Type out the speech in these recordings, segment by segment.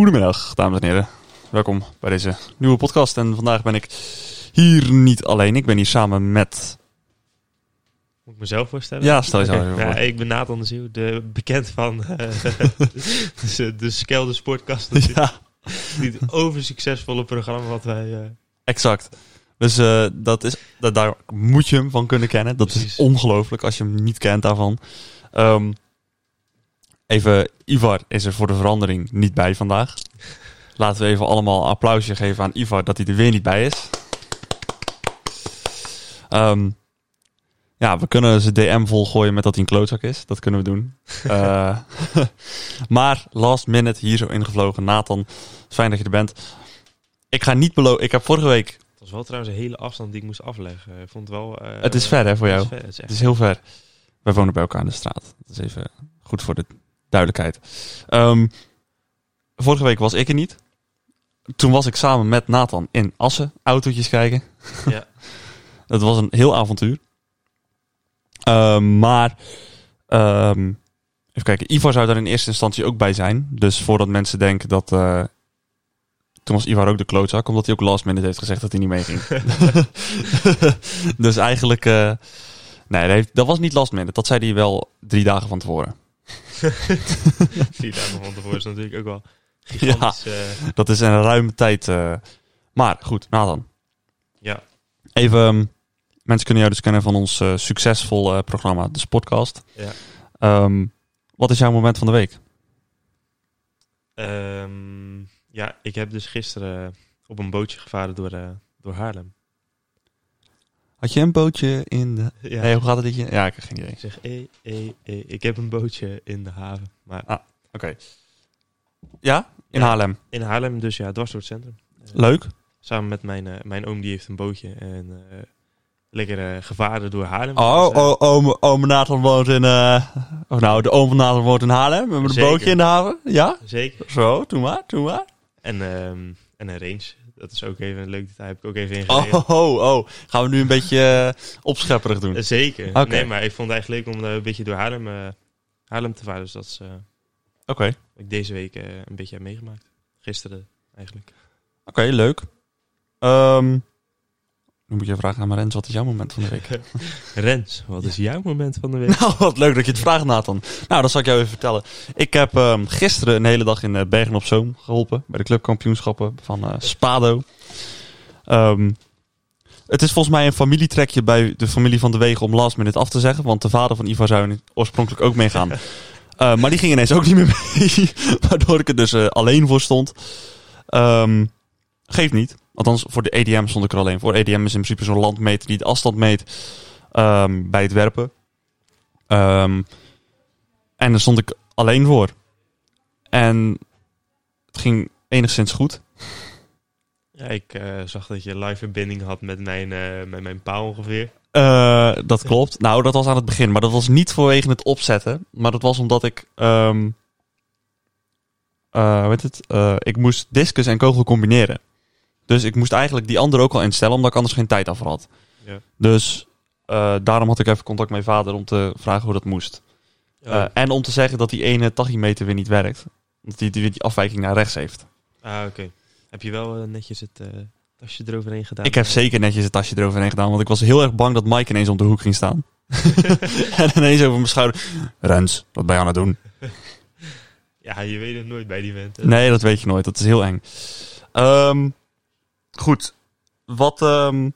Goedemiddag, dames en heren. Welkom bij deze nieuwe podcast. En vandaag ben ik hier niet alleen. Ik ben hier samen met... Moet ik mezelf voorstellen? Ja, stel je Oké. even voor. Ja, ik ben Nathan de Zeeuw, de bekend van eh, de, de Skelde. Ja, Dit oversuccesvolle programma wat wij... eh, exact. Dus eh, dat is, dat, daar moet je hem van kunnen kennen. Dat is ongelooflijk als je hem niet kent daarvan. Ehm, even, Ivar is er voor de verandering niet bij vandaag. Laten we even allemaal een applausje geven aan Ivar dat hij er weer niet bij is. Ehm, ja, we kunnen zijn DM volgooien met dat hij een klootzak is. Dat kunnen we doen. Eh, maar last minute hier zo ingevlogen. Nathan, fijn dat je er bent. Ik ga niet beloven. Ik heb vorige week. Het was wel trouwens een hele afstand die ik moest afleggen. Ik vond het wel... eh, Het is ver hè voor het jou. is ver, het is echt- Het is heel ver. Wij wonen bij elkaar in de straat. Dat is even goed voor de duidelijkheid. Ehm, vorige week was ik er niet. Toen was ik samen met Nathan in Assen autootjes kijken. Ja. Dat was een heel avontuur. Ehm, maar ehm, even kijken. Ivar zou daar in eerste instantie ook bij zijn. Dus voordat mensen denken dat. eh, toen was Ivar ook de klootzak, omdat hij ook last minute heeft gezegd dat hij niet meeging. dus eigenlijk. eh, nee, dat, was niet last minute. Dat zei hij wel drie dagen van tevoren. Vier dagen van tevoren is natuurlijk ook wel gigantisch. eh, Dat is een ruime tijd. eh. maar goed, Nathan. ja. Even. ehm, mensen kunnen jou dus kennen van ons succesvol programma, de Sportcast. Ja. Ehm, wat is jouw moment van de week? Ehm, ja, ik heb dus gisteren op een bootje gevaren door, eh, door Haarlem. Had je een bootje in de. Ja. Nee, hoe gaat het liedje? Ja, ik heb geen idee. Ik zeg, eh, eh, eh, ik heb een bootje in de haven. Maar Oké. Ja, in Ja. Haarlem. in Haarlem, dus ja, dwars door het centrum. Eh, Leuk. Samen met mijn, eh, mijn oom, die heeft een bootje. En eh, lekker eh, gevaren door Haarlem. Oh, Dus, eh, oh, oom, oom Nathan woont in. eh of nou, de oom van Nathan woont in Haarlem. Met een bootje in de haven. Ja? Zeker. Zo, doe maar, doe maar. En, ehm, en een range. Dat is ook even een leuk detail. Heb ik ook even ingereden. Oh, oh, oh. Gaan we nu een beetje uh, opschepperig doen? Eh, Zeker. Nee, maar ik vond het eigenlijk leuk om eh, een beetje door Haarlem, eh, Haarlem te varen. Dus dat is eh, Oké. wat ik deze week eh, een beetje heb meegemaakt. Gisteren eigenlijk. Oké, leuk. Ehm dan moet je vragen aan Marens, wat is jouw moment van de week? Rens, wat is jouw moment van de week? nou, wat leuk dat je het vraagt, Nathan. Nou, dat zal ik jou even vertellen. Ik heb ehm, gisteren een hele dag in eh, Bergen op Zoom geholpen. Bij de clubkampioenschappen van eh, Spado. Ehm, het is volgens mij een familietrekje bij de familie van de Wegen om last minute af te zeggen. Want de vader van Ivar zou oorspronkelijk ook meegaan. Eh, maar die ging ineens ook niet meer mee. waardoor ik er dus alleen voor stond. Ehm, geeft niet. Althans, voor de EDM stond ik er alleen voor. EDM is in principe zo'n landmeter die de afstand meet ehm, bij het werpen. Ehm, en daar stond ik alleen voor. En het ging enigszins goed. Ja, ik eh, zag dat je live verbinding had met mijn, eh, met mijn paal ongeveer. Eh, dat klopt. Nou, dat was aan het begin. Maar dat was niet vanwege het opzetten. Maar dat was omdat ik... ehm eh, weet het? ik moest discus en kogel combineren. Dus ik moest eigenlijk die andere ook al instellen, omdat ik anders geen tijd af had. Ja. Dus eh, daarom had ik even contact met mijn vader om te vragen hoe dat moest. Eh, en om te zeggen dat die ene tachymeter weer niet werkt. Dat die, die, die afwijking naar rechts heeft. ah, oké. Heb je wel eh, netjes het tasje eroverheen gedaan? Ik heb zeker netjes het tasje eroverheen gedaan, want ik was heel erg bang dat Mike ineens om de hoek ging staan. en ineens over mijn schouder. Rens, wat ben je aan het doen? Ja, je weet het nooit bij die hè. Nee, dat weet je nooit. Dat is heel eng. Ehm, goed. Wat. ehm,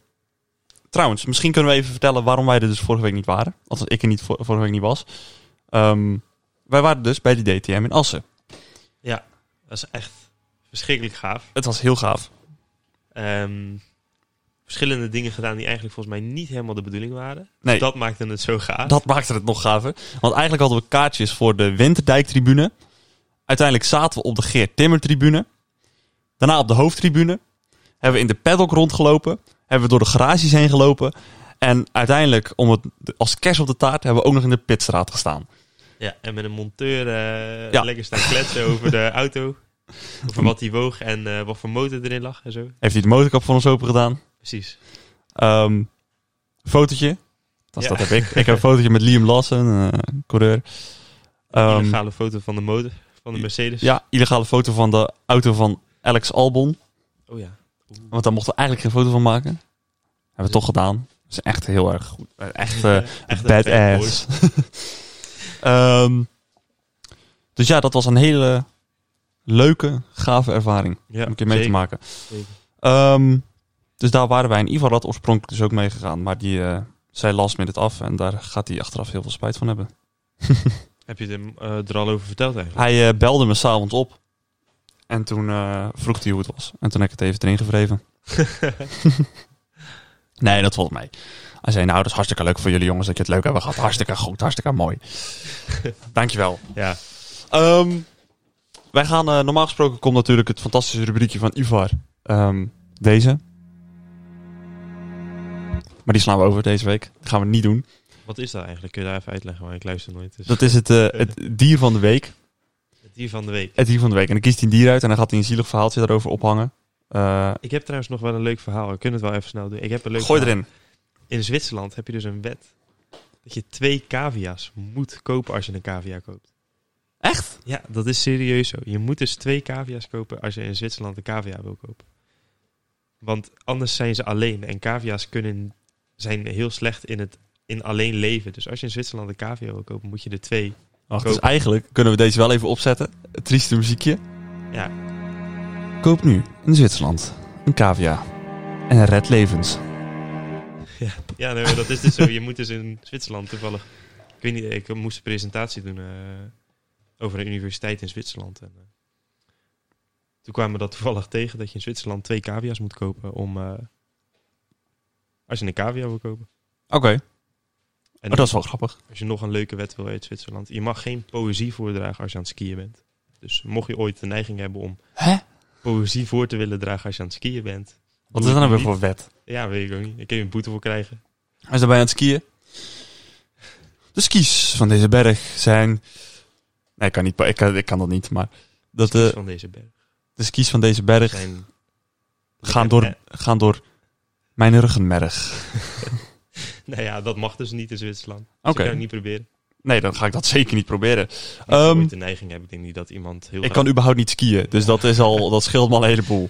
trouwens, misschien kunnen we even vertellen waarom wij er dus vorige week niet waren. Althans, ik er niet vor- vorige week niet was. Ehm, wij waren dus bij de DTM in Assen. Dat is echt verschrikkelijk gaaf. Het was heel gaaf. Ehm, verschillende dingen gedaan die eigenlijk volgens mij niet helemaal de bedoeling waren. Nee. Dat maakte het zo gaaf. Dat maakte het nog gaver. Want eigenlijk hadden we kaartjes voor de Winterdijk-tribune. Uiteindelijk zaten we op de Geert Timmer-tribune. Daarna op de hoofdtribune. Hebben we in de paddock rondgelopen. Hebben we door de garages heen gelopen. En uiteindelijk, om het, als kerst op de taart, hebben we ook nog in de pitstraat gestaan. Ja, en met een monteur eh, Ja. lekker staan kletsen over de auto. Over wat die woog en eh, wat voor motor erin lag en zo. Heeft hij de motorkap voor ons open gedaan. Precies. Ehm fotootje. Dus Ja. dat heb ik. Ik heb een fotootje met Liam Lawson, eh, coureur. Ehm, Illegale foto van de motor van de Mercedes. ja, illegale foto van de auto van Alex Albon. Oh ja. Want daar mochten we eigenlijk geen foto van maken. Hebben we toch gedaan. Dat is echt heel erg goed. Echt eh, Echt een bad badass. Ehm, dus ja, dat was een hele leuke, gave ervaring. Ja, om een keer mee zeker, te maken. Ehm, dus daar waren wij in ieder geval had oorspronkelijk dus ook mee gegaan. Maar die eh zei last minute af. En daar gaat hij achteraf heel veel spijt van hebben. Heb je hem eh, er al over verteld eigenlijk? Hij eh, belde me s'avonds op. En toen eh, vroeg hij hoe het was. En toen heb ik het even erin gevreven. nee, dat valt mee. Hij zei, nou, dat is hartstikke leuk voor jullie jongens dat je het leuk hebben gehad. Hartstikke goed, hartstikke mooi. Dankjewel. Ja. Ehm wij gaan, eh, normaal gesproken komt natuurlijk het fantastische rubriekje van Ivar. Ehm, deze. Maar die slaan we over deze week. Dat gaan we niet doen. Wat is dat eigenlijk? Kun je daar even uitleggen? Maar ik luister nooit. Dus Dat is het, eh, het dier van de week. Het dier van de week. Het dier van de week. En dan kiest hij een dier uit en dan gaat hij een zielig verhaaltje daarover ophangen. Eh, Ik heb trouwens nog wel een leuk verhaal. We kunnen het wel even snel doen. Ik heb een leuk gooi verhaal. erin. In Zwitserland heb je dus een wet dat je twee cavia's moet kopen als je een cavia koopt. Echt? Ja, dat is serieus zo. Je moet dus twee cavia's kopen als je in Zwitserland een cavia wil kopen. Want anders zijn ze alleen. En cavia's kunnen, zijn heel slecht in het in alleen leven. Dus als je in Zwitserland een cavia wil kopen, moet je er twee. Wacht, dus eigenlijk kunnen we deze wel even opzetten. Het trieste muziekje. Ja, Koop nu in Zwitserland een cavia. En red levens. ja nee, maar dat is dus zo. Je moet dus in Zwitserland toevallig... Ik weet niet, ik moest een presentatie doen eh, over een universiteit in Zwitserland. En, eh, toen kwamen we dat toevallig tegen dat je in Zwitserland twee cavia's moet kopen om... eh, als je een cavia wil kopen. Oké, En maar dat is wel grappig. Als je nog een leuke wet wil uit Zwitserland. Je mag geen poëzie voordragen als je aan het skiën bent. Dus mocht je ooit de neiging hebben om Hè? poëzie voor te willen dragen als je aan het skiën bent. Wat is dat nou weer voor wet? Ja, weet ik ook niet. Ik kan je een boete voor krijgen. Hij is daarbij aan het skiën. De skis van deze berg zijn... Nee, ik kan, niet, ik kan, ik kan dat niet, maar... Dat Skis de, van deze berg de skis van deze berg zijn... gaan door, gaan door mijn ruggenmerg. nou ja, dat mag dus niet in Zwitserland. Dus Oké. ik kan het niet proberen. Nee, dan ga ik dat zeker niet proberen. Ooit de neiging hebt, ik denk niet dat iemand heel Ik kan überhaupt niet skiën, dus dat, is al, dat scheelt me al een heleboel.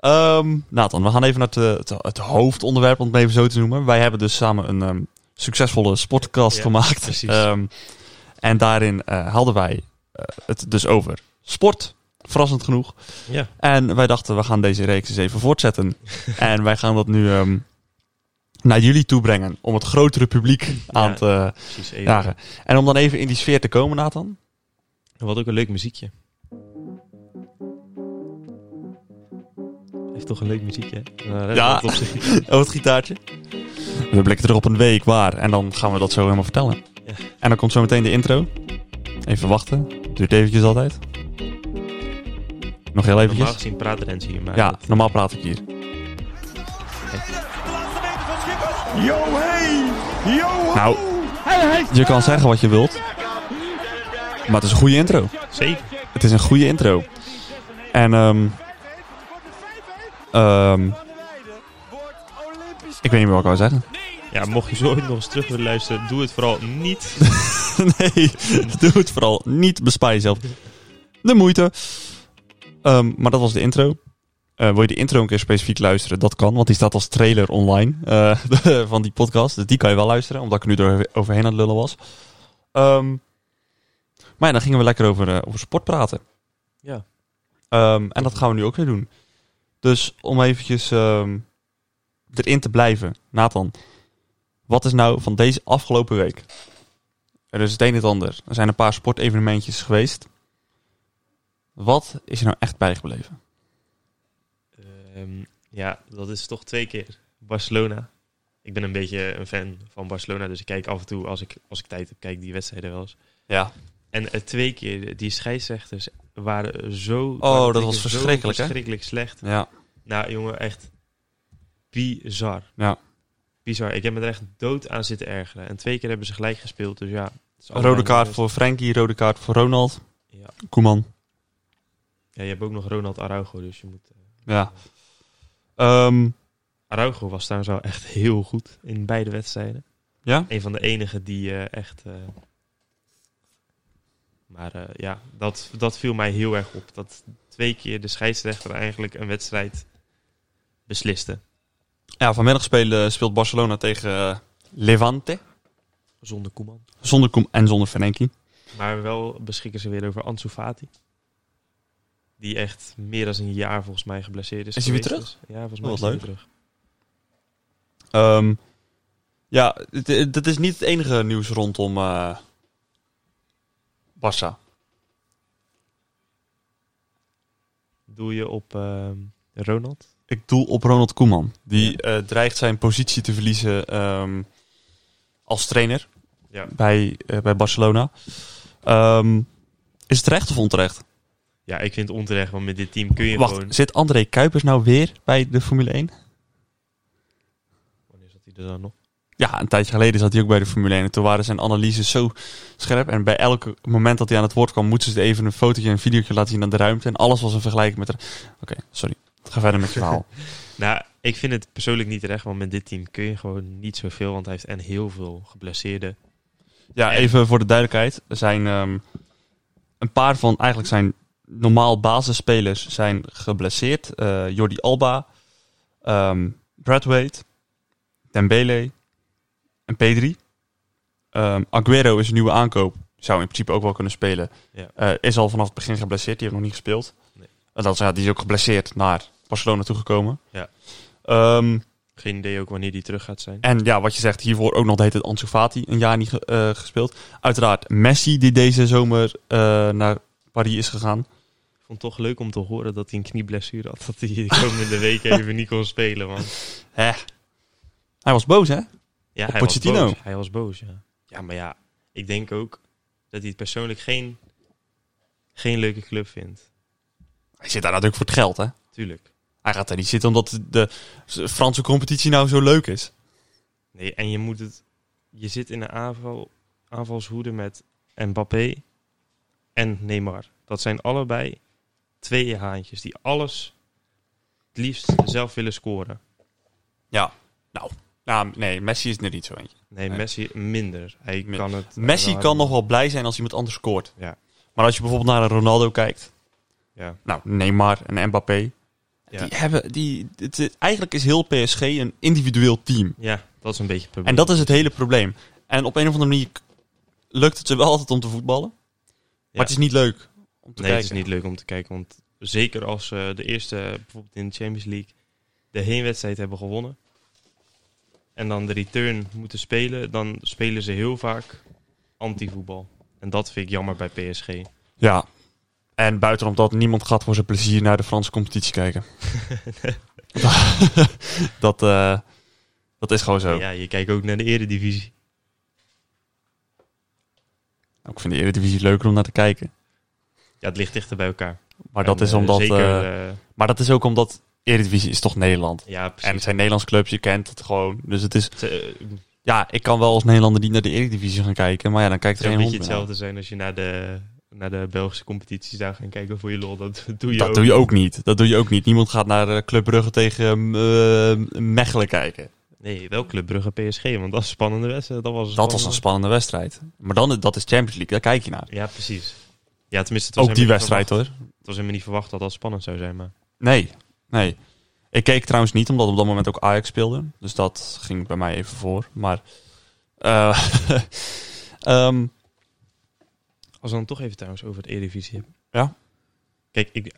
Ehm Nathan, we gaan even naar het, eh, het, het hoofdonderwerp, om het even zo te noemen. Wij hebben dus samen een ehm, succesvolle sportcast Ja, gemaakt. precies. Ehm, en daarin eh, hadden wij eh, het dus over sport, verrassend genoeg. Ja, En wij dachten, we gaan deze reeks eens even voortzetten. en wij gaan dat nu naar jullie toe brengen, om het grotere publiek aan Ja. te precies. Even. jagen. En om dan even in die sfeer te komen, Nathan. Wat ook een leuk muziekje. Heeft toch een leuk muziekje? Nou, Ja. op Oh, het gitaartje. We blikken terug op een week waar. En dan gaan we dat zo helemaal vertellen. Ja. En dan komt zo meteen de intro. Even wachten. Duurt eventjes altijd. Nog heel Normaal eventjes. gezien praat Rens hier, maar... Ja, dat- normaal praat ik hier. Yo, hey! Yo! Nou, je kan zeggen wat je wilt. Maar het is een goede intro. Zeker. Het is een goede intro. En ehm ehm ik weet niet meer wat ik wou zeggen. Ja, mocht je zo ooit nog eens terug willen luisteren, doe het vooral niet. nee, doe het vooral niet. Bespaar jezelf de moeite. Ehm, maar dat was de intro. Eh, wil je de intro een keer specifiek luisteren? Dat kan, want die staat als trailer online eh, van die podcast. Dus die kan je wel luisteren, omdat ik er nu er overheen aan het lullen was. Ehm, maar ja, dan gingen we lekker over, eh, over sport praten. Ja. Ehm, en dat gaan we nu ook weer doen. Dus om eventjes ehm, erin te blijven. Nathan, wat is nou van deze afgelopen week? Er is het een en het ander. Er zijn een paar sportevenementjes geweest. Wat is er nou echt bijgebleven? Ehm, ja, dat is toch twee keer. Barcelona. Ik ben een beetje een fan van Barcelona, dus ik kijk af en toe, als ik, als ik tijd heb, kijk die wedstrijden wel eens. Ja. En eh, twee keer, die scheidsrechters waren zo... Oh, waren dat was verschrikkelijk, hè? verschrikkelijk slecht. Ja. Nou, jongen, echt bizar. Ja. Bizar. Ik heb me er echt dood aan zitten ergeren. En twee keer hebben ze gelijk gespeeld, dus ja. Rode kaart voor Frenkie, rode kaart voor Ronald. Ja. Koeman. ja, je hebt ook nog Ronald Araujo, dus je moet... eh, Ja. Araujo was trouwens wel echt heel goed in beide wedstrijden. Ja? Een van de enigen die eh, echt... eh, maar eh, ja, dat, dat viel mij heel erg op. Dat twee keer de scheidsrechter eigenlijk een wedstrijd besliste. Ja, vanmiddag spelen, speelt Barcelona tegen Levante. Zonder Koeman. Zonder Koem en zonder Frenkie. Maar wel beschikken ze weer over Ansu Fati. Die echt meer dan een jaar volgens mij geblesseerd is. Is hij weer terug? Dus- ja, volgens Oh, mij is hij weer terug. Ehm, ja, dat is niet het enige nieuws rondom eh Barça. Doe je op ehm, Ronald? Ik doel op Ronald Koeman. Die eh, dreigt zijn positie te verliezen ehm, als trainer Ja. bij, eh, bij Barcelona. Is het terecht of onterecht? Ja, ik vind het onterecht, want met dit team kun je Wacht, gewoon... zit André Kuipers nou weer bij de Formule 1? Wanneer zat hij er dan nog? Ja, een tijdje geleden zat hij ook bij de Formule 1. En toen waren zijn analyses zo scherp. En bij elk moment dat hij aan het woord kwam, moesten ze even een fotootje en een videootje laten zien aan de ruimte. En alles was een vergelijking met... de- Oké, sorry. Ga verder met je verhaal. Nou, ik vind het persoonlijk niet terecht, want met dit team kun je gewoon niet zoveel. Want hij heeft en heel veel geblesseerden. Ja, En- even voor de duidelijkheid. Er zijn ehm, een paar van eigenlijk zijn normaal basisspelers zijn geblesseerd. Eh Jordi Alba, ehm Bradwaite, Dembele en Pedri. Ehm Aguero is een nieuwe aankoop. Zou in principe ook wel kunnen spelen. Ja. Eh, is al vanaf het begin geblesseerd. Die heeft nog niet gespeeld. Nee. En dat, is- ja, die is ook geblesseerd naar Barcelona toegekomen. Ja. Ehm, Geen idee ook wanneer die terug gaat zijn. en ja, wat je zegt, hiervoor ook nog deed het Ansu Fati een jaar niet ge- eh, gespeeld. Uiteraard Messi die deze zomer eh, naar Paris is gegaan. Vond het toch leuk om te horen dat hij een knieblessure had. Dat hij de komende weken even niet kon spelen, man. Hè? Hij was boos, hè? Ja, Op hij was boos. Hij was boos, ja. Ja, maar ja, ik denk ook dat hij het persoonlijk geen, geen leuke club vindt. Hij zit daar natuurlijk voor het geld, hè? Tuurlijk. Hij gaat daar niet zitten omdat de Franse competitie nou zo leuk is. Nee, en je moet het... Je zit in een aanval, aanvalshoede met Mbappé en Neymar. Dat zijn allebei twee haantjes die alles het liefst zelf willen scoren. Ja. Nou, nou nee, Messi is er niet zo eentje. Nee, Nee. Messi minder. Hij kan het... Messi kan nog wel blij zijn als iemand anders scoort. Ja. Maar als je bijvoorbeeld naar een Ronaldo kijkt, Ja, nou, Neymar en Mbappé, Ja. die hebben, die, het, het- eigenlijk is heel PSG een individueel team. ja, dat is een beetje het probleem. En dat is het hele probleem. En op een of andere manier lukt het ze wel altijd om te voetballen. Maar Ja. het is niet leuk om te Nee, kijken. het is niet leuk om te kijken. Want zeker als ze de eerste, bijvoorbeeld in de Champions League, de heenwedstrijd hebben gewonnen. En dan de return moeten spelen. Dan spelen ze heel vaak anti-voetbal. En dat vind ik jammer bij PSG. Ja. En buitenom dat niemand gaat voor zijn plezier naar de Franse competitie kijken. dat, eh, dat is gewoon zo. Ja, je kijkt ook naar de eredivisie. Ik vind de Eredivisie leuker om naar te kijken. Ja, het ligt dichter bij elkaar. Maar dat is eh, omdat... Zeker, eh, eh, maar dat is ook omdat Eredivisie is toch Nederland. ja, En het precies. zijn Nederlandse clubs, je kent het gewoon. Dus het is... Het, het Ja, ik kan wel als Nederlander niet naar de Eredivisie gaan kijken. Maar ja, dan kijkt er zou geen hond meer hetzelfde zijn als je naar de, naar de Belgische competities daar gaat kijken voor je lol. Dat doe je Dat ook. doe je ook niet. Dat doe je ook niet. Niemand gaat naar Club Brugge tegen Mechelen kijken. Nee, wel Club Brugge PSG, want dat is een spannende wedstrijd. Dat was een Dat was een spannende- spannende wedstrijd. Maar dan, dat is Champions League, daar kijk je naar. Ja, precies. Ja, tenminste, het was Ook die wedstrijd verwacht- hoor. Het was helemaal niet verwacht dat dat spannend zou zijn, maar... Nee, nee. Ik keek trouwens niet, omdat op dat moment ook Ajax speelde. Dus dat ging bij mij even voor. Maar... eh, ehm, Als we dan toch even trouwens over het Eredivisie hebben. Ja. Kijk, ik,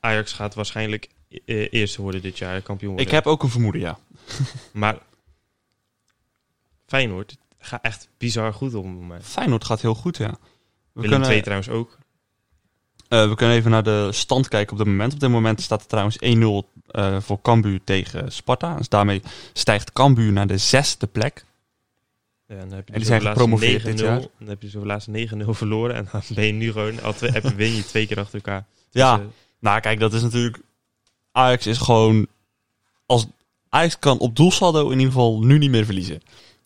Ajax gaat waarschijnlijk eh, eerste worden dit jaar, kampioen worden. ik heb ook een vermoeden, ja. Maar Feyenoord gaat echt bizar goed om mij. Feyenoord gaat heel goed, ja. We Willem kunnen, II trouwens ook. eh, we kunnen even naar de stand kijken op dit moment. Op dit moment staat het trouwens 1-0 eh, voor Cambuur tegen Sparta. Dus daarmee stijgt Cambuur naar de zesde plek. Ja, en dan heb je En die dus zijn gepromoveerd dit 9-0, jaar. Dan heb je zo laatst 9-0 verloren en dan ben je nu gewoon... Al twee, heb je, win je twee keer achter elkaar. Ja, Dus, eh, nou kijk, dat is natuurlijk... Ajax is gewoon... Als Ajax kan op doelsaldo in ieder geval nu niet meer verliezen.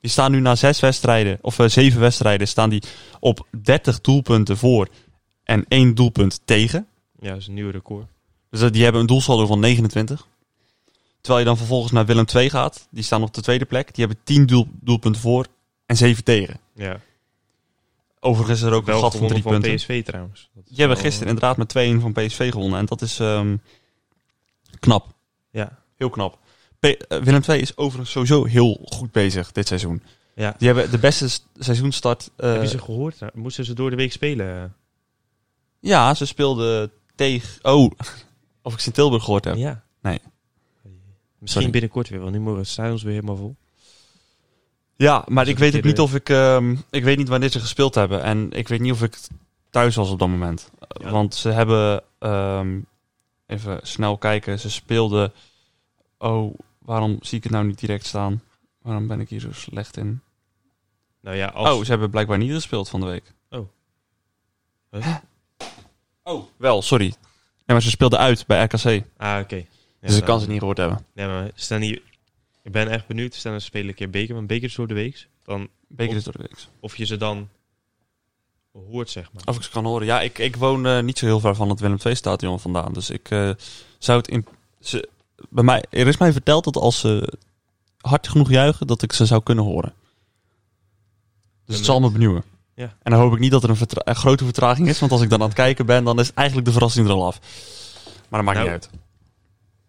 Die staan nu na zes wedstrijden, of eh, zeven wedstrijden, staan die op 30 doelpunten voor en één doelpunt tegen. ja, dat is een nieuw record. Dus dat- die hebben een doelsaldo van 29. Terwijl je dan vervolgens naar Willem II gaat. Die staan op de tweede plek. Die hebben 10 doel, doelpunten voor en 7 tegen. Ja. Overigens is er ook een gat van gewonnen 3 punten. PSV trouwens. Die hebben gisteren eh, inderdaad met 2-1 van PSV gewonnen. En dat is ehm, knap. Ja. Heel knap. Eh, Willem II is overigens sowieso heel goed bezig dit seizoen. ja. Die hebben de beste seizoenstart. eh, Heb je ze gehoord? Nou, Moesten ze door de week spelen? Ja, ze speelden tegen... Oh, of ik Sint-Tilburg gehoord heb. Ja. Nee. Misschien Sorry. binnenkort weer, want nu morgen staan ons weer helemaal vol. Ja, maar Dus ik weet ook niet of ik... ehm, ik weet niet wanneer ze gespeeld hebben. En ik weet niet of ik thuis was op dat moment. Ja. Want ze hebben... ehm, even snel kijken. Ze speelden... Oh, waarom zie ik het nou niet direct staan? Waarom ben ik hier zo slecht in? Nou ja, als... Oh, ze hebben blijkbaar niet gespeeld van de week. Oh. Huh? Oh, wel, sorry. Nee, maar ze speelden uit bij RKC. Ah, oké. Ja, dus ik kan ze niet gehoord hebben. Nee, maar ze staan hier... Ik ben echt benieuwd. Ze staan een spelen een keer beker, want beker is door de week. Dan Beker is door de week. of je ze dan hoort, zeg maar. Of ik ze kan horen. Ja, ik, ik woon eh, niet zo heel ver van het Willem II-stadion vandaan. Dus ik eh, zou het in... Ze, bij mij, er is mij verteld dat als ze hard genoeg juichen, dat ik ze zou kunnen horen. Dus het zal me benieuwen. Ja. En dan hoop ik niet dat er een, vertra- een grote vertraging is. Want als ik dan aan het kijken ben, dan is eigenlijk de verrassing er al af. Maar dat maakt Nou, niet uit.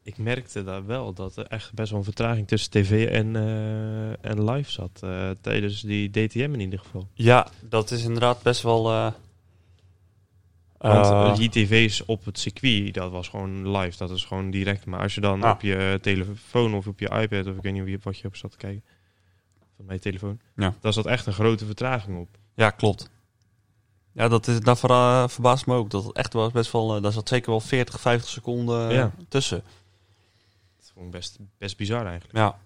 Ik merkte daar wel dat er echt best wel een vertraging tussen tv en, eh, en live zat. eh, tijdens die DTM in ieder geval. Ja, dat is inderdaad best wel... eh, Want eh, uh, die tv's op het circuit, dat was gewoon live. Dat is gewoon direct. Maar als je dan Ah. op je telefoon of op je iPad, of ik weet niet wat je op zat te kijken. Van mijn telefoon. Ja. Daar zat echt een grote vertraging op. Ja, klopt. Ja, dat is, daar verra- verbaast me ook. Dat het echt was best wel... eh, daar zat zeker wel 40, 50 seconden Ja. tussen. Dat is gewoon best, best bizar eigenlijk. Ja.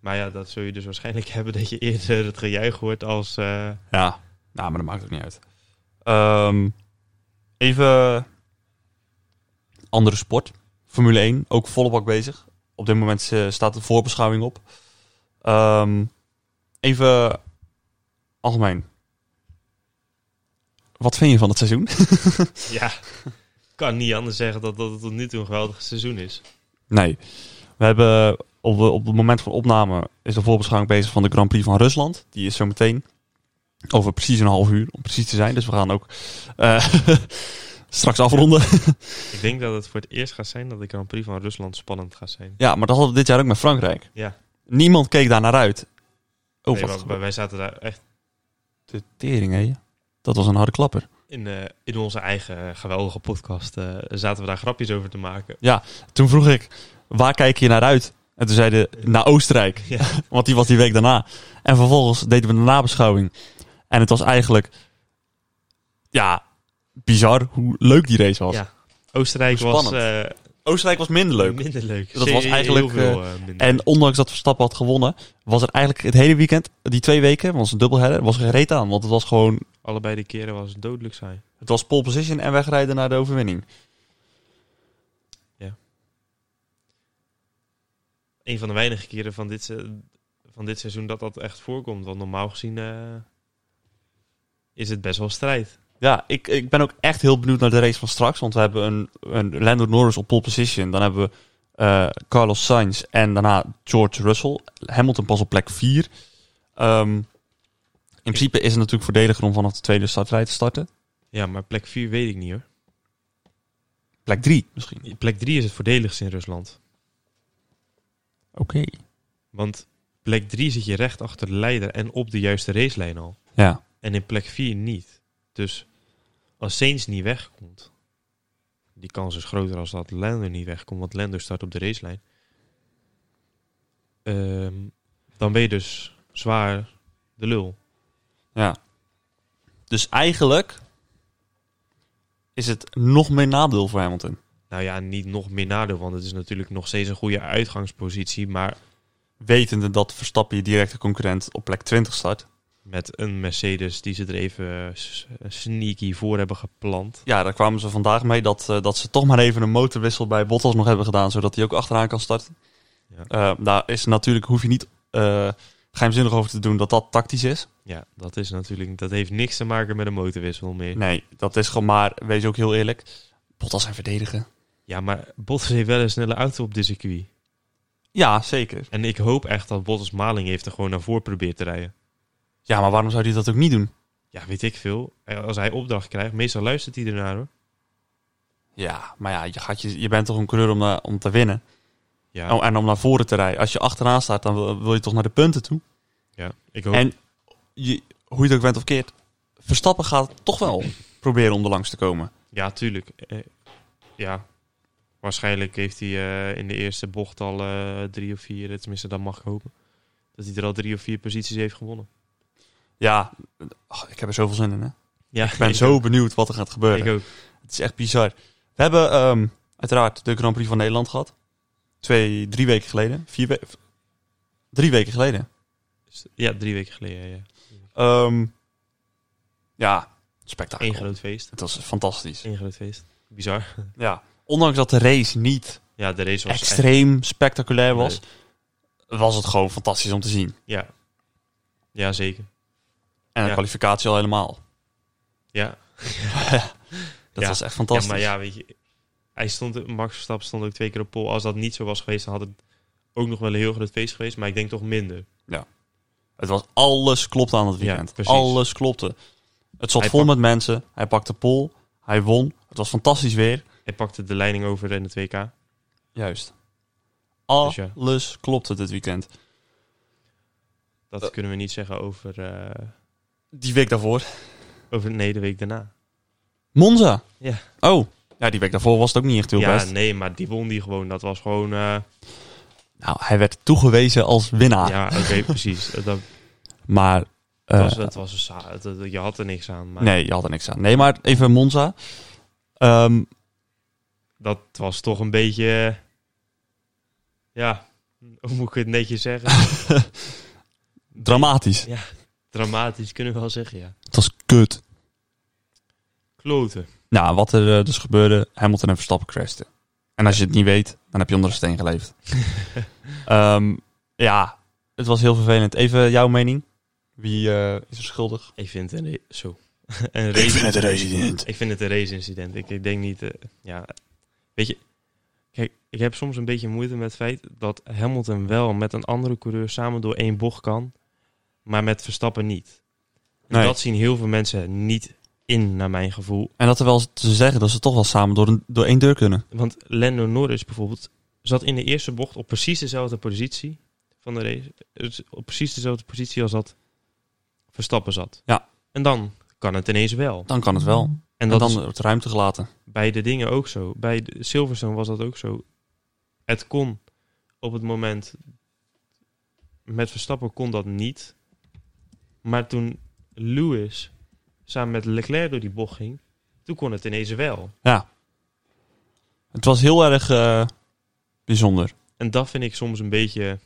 Maar ja, dat zul je dus waarschijnlijk hebben dat je eerder het gejuich hoort als... eh, Ja, nou, maar dat maakt ook niet uit. Ehm, even andere sport. Formule 1, ook volle bak bezig. Op dit moment eh, staat de voorbeschouwing op. Ehm, even algemeen. Wat vind je van het seizoen? ja, ik kan niet anders zeggen dat, dat het tot nu toe een geweldig seizoen is. nee. We hebben op, op het moment van opname is de voorbeschouwing bezig van de Grand Prix van Rusland. Die is zo meteen over precies een half uur, om precies te zijn. Dus we gaan ook eh, straks afronden. Ik denk dat het voor het eerst gaat zijn dat de Grand Prix van Rusland spannend gaat zijn. Ja, maar dat hadden we dit jaar ook met Frankrijk. Ja, Niemand keek daar naar uit. Oh, nee, wat maar wij- zaten daar echt de tering, hè? Dat was een harde klapper. in, eh, in onze eigen eh, geweldige podcast. zaten we daar grapjes over te maken. Toen vroeg ik, waar kijk je naar uit? En toen zeiden naar Oostenrijk. Ja. Want die was die week daarna. En vervolgens deden we de nabeschouwing. En het was eigenlijk... Ja, bizar hoe leuk die race was. Ja. Oostenrijk was eh, Oostenrijk was minder leuk. minder leuk. Dat was eigenlijk, veel, eh, minder. En ondanks dat Verstappen had gewonnen... was er eigenlijk het hele weekend, die twee weken... was een dubbelheader, was er geen reet aan. Want het was gewoon... allebei de keren was het dodelijk saai. Het was pole position en wegrijden naar de overwinning. Een van de weinige keren van dit, van dit seizoen dat dat echt voorkomt. Want normaal gezien eh, is het best wel strijd. Ja, ik, ik ben ook echt heel benieuwd naar de race van straks. Want we hebben een, een Lando Norris op pole position. Dan hebben we eh, Carlos Sainz en daarna George Russell. Hamilton pas op plek 4. in principe is het natuurlijk voordeliger om vanaf de tweede startrij te starten. Ja, maar plek 4 weet ik niet hoor. Plek 3 misschien. Plek 3 is het voordeligst in Rusland. Oké. Want plek 3 zit je recht achter de leider en op de juiste racelijn al. Ja. En in plek 4 niet. Dus als Sainz niet wegkomt, die kans is groter als dat Lando niet wegkomt, want Lando start op de racelijn. Ehm, dan ben je dus zwaar de lul. ja. Dus eigenlijk is het nog meer nadeel voor Hamilton. Nou ja, niet nog meer nadeel, want het is natuurlijk nog steeds een goede uitgangspositie. Maar Wetende dat Verstappen je directe concurrent op plek 20 start. Met een Mercedes die ze er even s- sneaky voor hebben gepland. Ja, daar kwamen ze vandaag mee dat, eh, dat ze toch maar even een motorwissel bij Bottas nog hebben gedaan, zodat hij ook achteraan kan starten. Ja. Eh, daar is natuurlijk, hoef je niet eh geheimzinnig over te doen dat dat tactisch is. Ja, dat is natuurlijk, dat heeft niks te maken met een motorwissel meer. Nee, dat is gewoon maar, wees ook heel eerlijk, Bottas zijn verdedigen. Ja, maar Bottas heeft wel een snelle auto op de circuit. Ja, zeker. En ik hoop echt dat Bottas Maling heeft er gewoon naar voren probeert te rijden. Ja, maar waarom zou hij dat ook niet doen? Ja, weet ik veel. Eh, Als hij opdracht krijgt, meestal luistert hij ernaar hoor. Ja, maar ja, je, gaat je, je bent toch een coureur om, na- om te winnen. Ja, Oh, en om naar voren te rijden. Als je achteraan staat, dan wil, je toch naar de punten toe. ja. ik hoop. En je, hoe je het ook bent of keert, Verstappen gaat toch wel proberen om er langs te komen. Ja, tuurlijk. Eh, ja, waarschijnlijk heeft hij eh, in de eerste bocht al eh, drie of vier, tenminste dat mag ik hopen, dat hij er al drie of vier posities heeft gewonnen. Ja, ach, ik heb er zoveel zin in. Hè? Ja, Ik ben zo benieuwd wat er gaat gebeuren. Ik ook. Het is echt bizar. We hebben ehm, uiteraard de Grand Prix van Nederland gehad. Twee, drie weken geleden. Vier we drie weken geleden. Ja, drie weken geleden. Ja. Ehm, ja, spektakel. Eén groot feest. Het was fantastisch. Eén groot feest. Bizar. Ja. Ondanks dat de race niet Ja, de race was echt- extreem spectaculair was, was het gewoon fantastisch om te zien. Ja. Ja, zeker. En de Ja. kwalificatie al helemaal. Ja. Dat Ja. was echt ja, fantastisch. maar ja, weet je, hij stond, Max Verstappen stond ook twee keer op pol. Als dat niet zo was geweest, dan had het ook nog wel een heel groot feest geweest. Maar ik denk toch minder. Het was alles klopte aan het Ja, weekend. alles klopte. Het zat Hij vol met mensen. Hij pakte pol. Hij won. Het was fantastisch weer. Hij pakte de leiding over in het WK. Juist. Dus ja. Alles klopte dit weekend. Dat kunnen we niet zeggen over, eh, Die week daarvoor. over nee, de week daarna. Monza. Ja. Oh. Ja, die week daarvoor was het ook niet echt heel ja, best. nee, maar die won die gewoon. Dat was gewoon... eh, Nou, hij werd toegewezen als winnaar. ja, oké, precies. Dat, Maar... dat eh, was, dat was een je had er niks aan. Maar nee, je had er niks aan. Nee, maar even Monza. Ehm, dat was toch een beetje... eh, ja, hoe moet ik het netjes zeggen? dramatisch. Dramatisch kunnen we wel zeggen, ja. Het was kut. Kloten. Nou, wat er eh, dus gebeurde, Hamilton en Verstappen crashten. En als je het niet weet, dan heb je onder de steen geleefd. Ehm, ja, het was heel vervelend. Even jouw mening. Wie eh, is er schuldig? Ik vind het een... Zo. een race... een resident. Ik vind het een race-incident. Ik, ik denk niet... eh, ja, weet je... Kijk, ik heb soms een beetje moeite met het feit dat Hamilton wel met een andere coureur samen door één bocht kan, maar met Verstappen niet. En Nee. Dat zien heel veel mensen niet in, naar mijn gevoel. En dat er wel te zeggen dat ze toch wel samen door, een, door één deur kunnen. Want Lando Norris bijvoorbeeld zat in de eerste bocht op precies dezelfde positie van de race. Dus op precies dezelfde positie als dat Verstappen zat. Ja. En dan kan het ineens wel. Dan kan het wel. En En dan wordt ruimte gelaten. bij de dingen ook zo. Bij Silverstone was dat ook zo. Het kon op het moment met Verstappen kon dat niet. Maar toen Lewis samen met Leclerc door die bocht ging, toen kon het ineens wel. Ja. Het was heel erg eh, bijzonder. En dat vind ik soms een beetje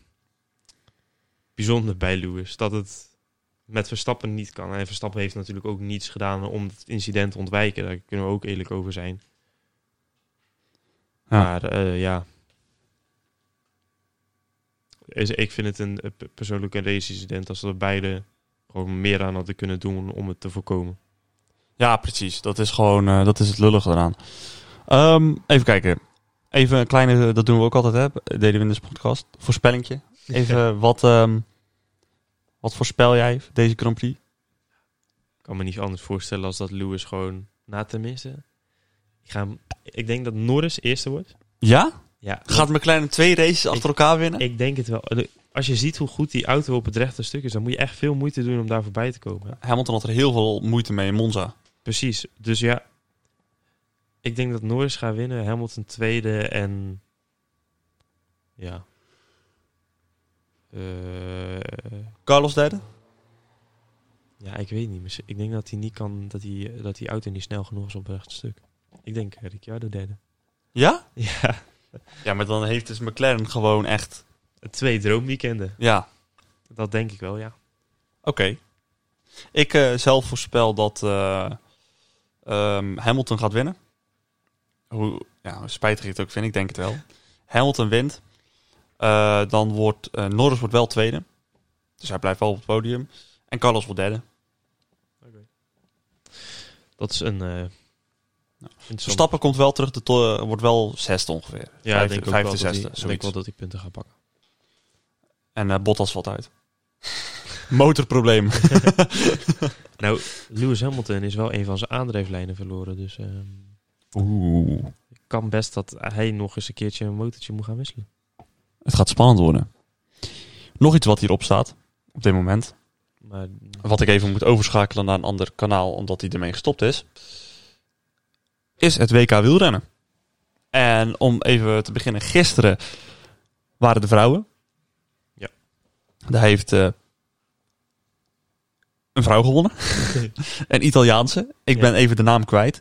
bijzonder bij Lewis. Dat het met Verstappen niet kan. En Verstappen heeft natuurlijk ook niets gedaan om het incident te ontwijken. Daar kunnen we ook eerlijk over zijn. Ja. Maar eh, ja. Is- Ik vind het een eh, persoonlijk een race-incident als we beide gewoon meer aan hadden kunnen doen om het te voorkomen. Ja, precies. Dat is gewoon eh, dat is het lullige eraan. Ehm, even kijken. Even een kleine, dat doen we ook altijd, hè? Deden we in deze podcast. Voorspellingje. Even wat, ehm, wat voorspel jij deze Grand Prix? Ik kan me niet anders voorstellen als dat Lewis gewoon na tenminste. Ik, ga, hem- ik denk dat Norris eerste wordt. Ja? Ja, Gaat McLaren twee races achter elkaar winnen? Ik denk het wel. Als je ziet hoe goed die auto op het rechte stuk is, dan moet je echt veel moeite doen om daar voorbij te komen. Hamilton had er heel veel moeite mee in Monza. Precies. Dus ja, ik denk dat Norris gaat winnen, Hamilton tweede en ja. Eh, Carlos derde? ja, ik weet niet. Ik denk dat hij niet kan, dat, hij, dat die auto niet snel genoeg is op het rechte stuk. Ik denk Ricciardo derde. Ja? Ja, Ja, maar dan heeft dus McLaren gewoon echt... twee droomweekenden. Ja, Dat denk ik wel, ja. oké. Ik eh, zelf voorspel dat eh, ehm, Hamilton gaat winnen. Hoe, ja, spijtig ik het ook vind, ik denk het wel. Hamilton wint. Eh, dan wordt Norris wordt wel tweede. Dus hij blijft wel op het podium. En Carlos wordt derde. Dat is een... interessant- Verstappen komt wel terug, de wordt wel zesde ongeveer. Ja, ik Vijfde- denk ook vijfde, wel dat hij, zesde, ik denk wel dat hij punten gaat pakken. En eh, Bottas valt uit. Motorprobleem. Nou, Lewis Hamilton is wel een van zijn aandrijflijnen verloren. Dus ehm, Oeh. kan best dat hij nog eens een keertje een motortje moet gaan wisselen. Het gaat spannend worden. Nog iets wat hierop staat. Op dit moment. Maar Wat ik even moet overschakelen naar een ander kanaal. Omdat hij ermee gestopt is. Is het WK wielrennen. En om even te beginnen. Gisteren waren de vrouwen. Daar heeft eh, een vrouw gewonnen. een Italiaanse. Ik Ja. ben even de naam kwijt.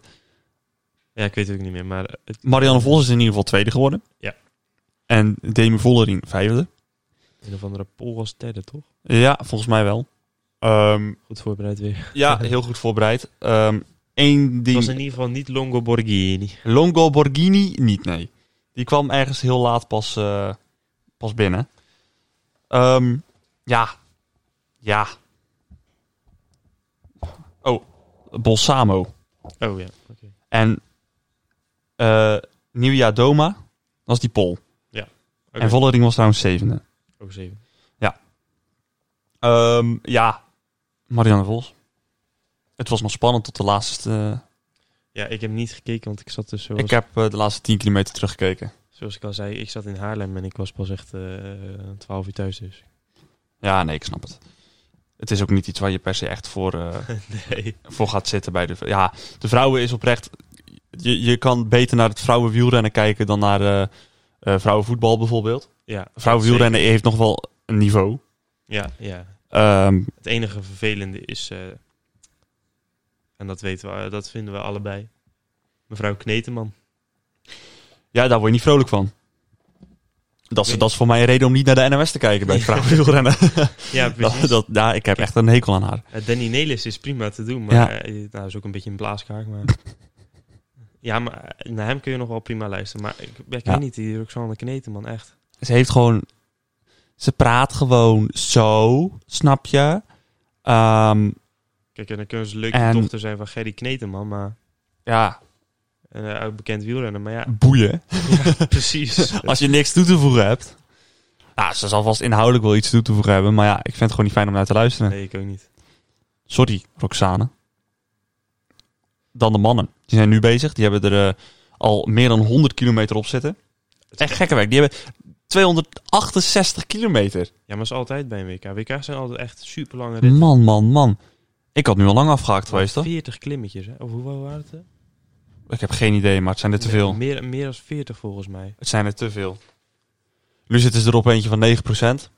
ja, ik weet het ook niet meer. Maar het, Marianne Vos is in ieder geval tweede geworden. Ja. En Demi Vollering vijfde. een of andere Pol was derde, toch? Ja, volgens mij wel. Ehm, Goed voorbereid weer. ja, heel goed voorbereid. Eén Het ding. was in ieder geval niet Longo Borghini. Longo Borghini niet, nee. Die kwam ergens heel laat pas, eh, pas binnen. Ehm, ja. Ja. Oh, Bolsamo. Oh ja. En Nieuwjaar Doma, dat was die Pol. Oké. En Vollering was trouwens zevende. Oh, zeven. Ehm, ja, Marianne Vos. Het was nog spannend tot de laatste... Ja, ik heb niet gekeken, want ik zat dus zoals, ik heb eh, de laatste 10 kilometer teruggekeken. zoals ik al zei, ik zat in Haarlem en ik was pas echt eh 12 uur thuis dus. Ja, nee, ik snap het. Het is ook niet iets waar je per se echt voor, eh, nee. voor gaat zitten bij de... Ja, de vrouwen is oprecht... Je, je kan beter naar het vrouwenwielrennen kijken dan naar eh eh, vrouwenvoetbal bijvoorbeeld. Ja, Vrouwenwielrennen heeft nog wel een niveau. Ja, ja. Ehm, Het enige vervelende is, en dat weten we, dat vinden we allebei, mevrouw Kneteman. ja, daar word je niet vrolijk van. Dat is, dat is voor mij een reden om niet naar de NOS te kijken bij het vrouwenwielrennen. Ja, precies. dat, dat, ja, ik heb echt een hekel aan haar. Eh, Danny Nelis is prima te doen, maar Ja. eh, nou, is ook een beetje een blaaskaak. Maar... ja, maar eh, naar hem kun je nog wel prima luisteren. Maar ik, ik Ja. weet niet, die Roxanne Kneteman, echt. Ze heeft gewoon... Ze praat gewoon zo, snap je? Ehm, Kijk, en dan kunnen ze leuk En- dochter zijn van Gerry Kneteman, maar ja, uh, bekend wielrenner. Maar ja, boeien. precies. Als je niks toe te voegen hebt. Nou, ze zal vast inhoudelijk wel iets toe te voegen hebben. Maar ja, ik vind het gewoon niet fijn om naar te luisteren. nee, ik ook niet. Sorry, Roxane. Dan de mannen. Die zijn nu bezig. Die hebben er eh, al meer dan 100 kilometer op zitten. Echt gekke werk. Die hebben 268 kilometer. Ja, maar dat is altijd bij een WK. WK's zijn altijd echt super lange ritten. Man, man, man. Ik had nu al lang afgehaakt geweest, toch? 40 klimmetjes, hè? Of hoeveel waren het? Ik heb geen idee, maar het zijn er te veel. Meer, meer dan 40 volgens mij. Het zijn er te veel. Nu zitten ze er op eentje van 9%.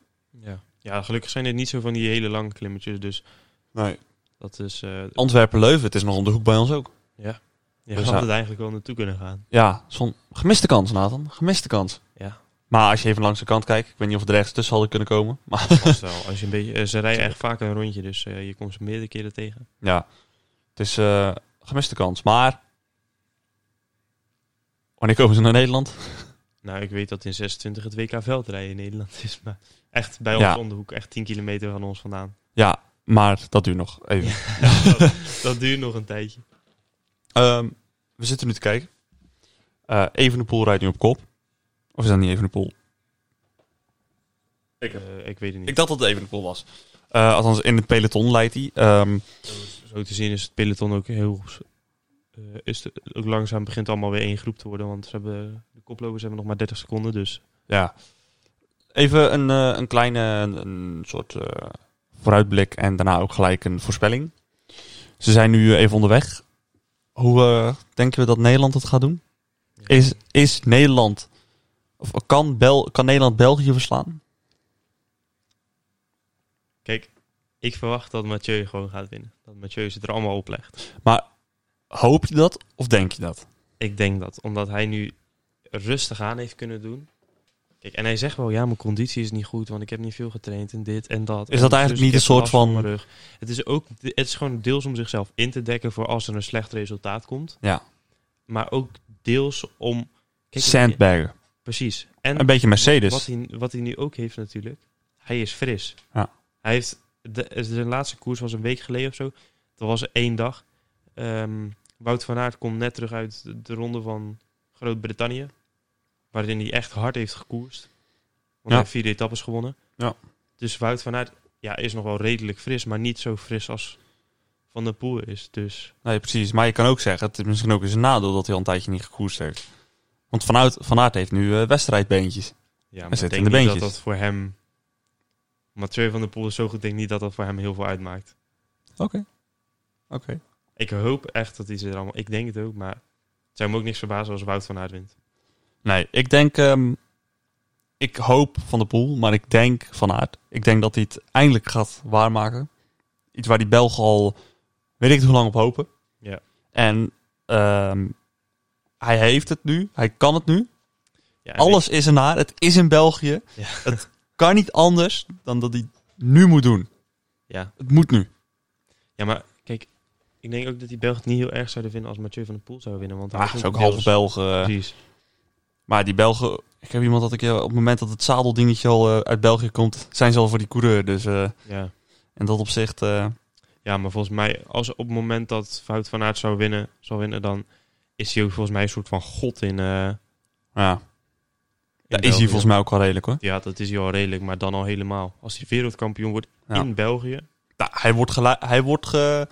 Ja. ja, gelukkig zijn dit niet zo van die hele lange klimmetjes. Dus Nee. dat is... eh Antwerpen-Leuven, het is nog om de hoek bij ons ook. ja, je Dus had het eigenlijk wel naartoe kunnen gaan. Ja, zo'n gemiste kans, Nathan. Gemiste kans. Ja, Maar als je even langs de kant kijkt, ik weet niet of we er ergens tussen hadden kunnen komen. Maar vast wel. Als je een beetje, eh, ze rijden echt vaak een rondje, dus eh, je komt ze meerdere keren tegen. ja, het is gemiste kans. Maar, wanneer komen ze naar Nederland? Nou, ik weet dat in 26 het WK veldrijden in Nederland is. Maar echt bij ons Ja. om de hoek, echt 10 kilometer van ons vandaan. Ja, maar dat duurt nog even. dat, dat duurt nog een tijdje. Ehm, we zitten nu te kijken. Eh Evenepoel rijdt nu op kop. Of is dat niet Evenepoel? Ik, Eh, ik weet het niet. ik dacht dat het Evenepoel was. Eh, althans, in het peloton leidt hij. Ehm, Zo te zien is het peloton ook heel... eh, is de- ook langzaam begint allemaal weer één groep te worden. Want ze hebben, de koplopers hebben nog maar 30 seconden, dus... Ja. Even een, eh, een kleine een, soort eh, vooruitblik en daarna ook gelijk een voorspelling. Ze zijn nu even onderweg. Hoe denken we dat Nederland het gaat doen? Is, is Nederland, of kan, Bel, kan Nederland België verslaan? Kijk, ik verwacht dat Mathieu gewoon gaat winnen. Dat Mathieu ze er allemaal oplegt. Maar hoop je dat of denk je dat? Ik denk dat, omdat hij nu rustig aan heeft kunnen doen. Kijk, en hij zegt wel, ja, mijn conditie is niet goed, want ik heb niet veel getraind en dit en dat. Is dat En eigenlijk dus niet een soort van- rug. Het is ook, het is gewoon deels om zichzelf in te dekken voor als er een slecht resultaat komt. Ja. Maar ook deels om... Kijk. Precies. En Een beetje Mercedes. Wat hij, wat hij nu ook heeft natuurlijk, hij is fris. Ja. Hij heeft, de, zijn laatste koers was een week geleden of zo. Dat was één dag. Ehm, Wout van Aert komt net terug uit de, de ronde van Groot-Brittannië. Waarin hij echt hard heeft gekoerst. Want Ja. hij heeft vier etappes gewonnen. Ja. Dus Wout van Aert ja, is nog wel redelijk fris, maar niet zo fris als Van der Poel is. Dus Nee, precies. Maar je kan ook zeggen, het is misschien ook eens een nadeel dat hij al een tijdje niet gekoerst heeft. Want vanuit, Van Aert heeft nu eh, wedstrijdbeentjes. ja, Hij maar zit ik in de dat dat voor hem... Mathieu van der Poel is zo goed, denk niet dat dat voor hem heel veel uitmaakt. Oké. Oké. Ik hoop echt dat hij ze er allemaal... Ik denk het ook, maar het zou me ook niks verbazen als Wout van Aert wint. Nee, ik denk... ehm, ik hoop Van de Poel, maar ik denk Van Aert. Ik denk dat hij het eindelijk gaat waarmaken. Iets waar die Belgen al... Weet ik niet hoe lang op hopen. Ja. En ehm, hij heeft het nu. Hij kan het nu. Ja, Alles is ernaar. Het is in België. Ja. Het kan niet anders dan dat hij nu moet doen. ja. Het moet nu. ja, maar ik denk ook dat die Belgen het niet heel erg zouden vinden als Mathieu van der Poel zou winnen. Want hij Ah, is ook half Belgen. eh. Precies. Maar die Belgen... Ik heb iemand dat ik... eh, Op het moment dat het zadeldingetje al eh, uit België komt... Zijn ze al voor die coureur. Dus Ja. in dat opzicht... eh, ja, maar volgens mij, als op het moment dat Wout van Aert zou winnen, zou winnen, dan is hij ook volgens mij een soort van god in. ja, daar is hij volgens mij ook wel redelijk hoor. Ja, dat is hij al redelijk, maar dan al helemaal. Als hij wereldkampioen wordt Ja. in België. Nou, hij wordt, hij wordt ge...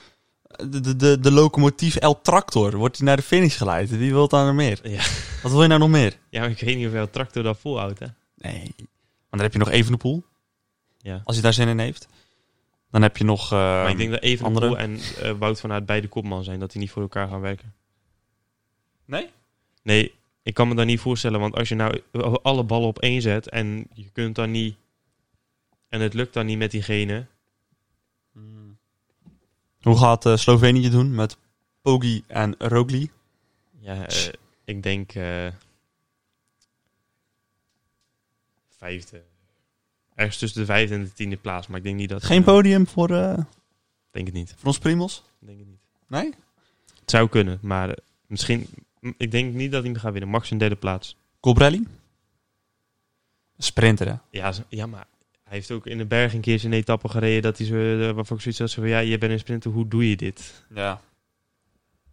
De, de, de, locomotief El Tractor wordt hij naar de finish geleid. Wie wil daar nog meer? Ja. Wat wil je nou nog meer? Ja, maar ik weet niet of hij tractor dat volhoudt, hè? Nee. Want dan heb je nog Evenepoel. Ja. Als hij daar zin in heeft. Dan heb je nog... eh, maar ik denk dat Evenepoel andere? en eh, Wout van Aert beide kopman zijn, dat die niet voor elkaar gaan werken. Nee? Nee, ik kan me dat niet voorstellen, want als je nou alle ballen op één zet en je kunt dan niet... En het lukt dan niet met diegene. Hoe gaat eh, Slovenië doen met Poggi en Rogli? Ja, eh, ik denk... eh, vijfde. Ergens tussen de vijfde en de tiende plaats, maar ik denk niet dat... Geen podium voor, eh denk het niet. voor ons Primos? Denk het niet. Nee? Het zou kunnen, maar misschien... Ik denk niet dat hij hem gaat winnen. Max een derde plaats. Colbrelli? Sprinter, hè? Ja, ja, maar hij heeft ook in de berg een keer zijn etappe gereden dat hij zo, eh, waarvan ik zoiets had zo van, ja, je bent een sprinter, hoe doe je dit? Ja.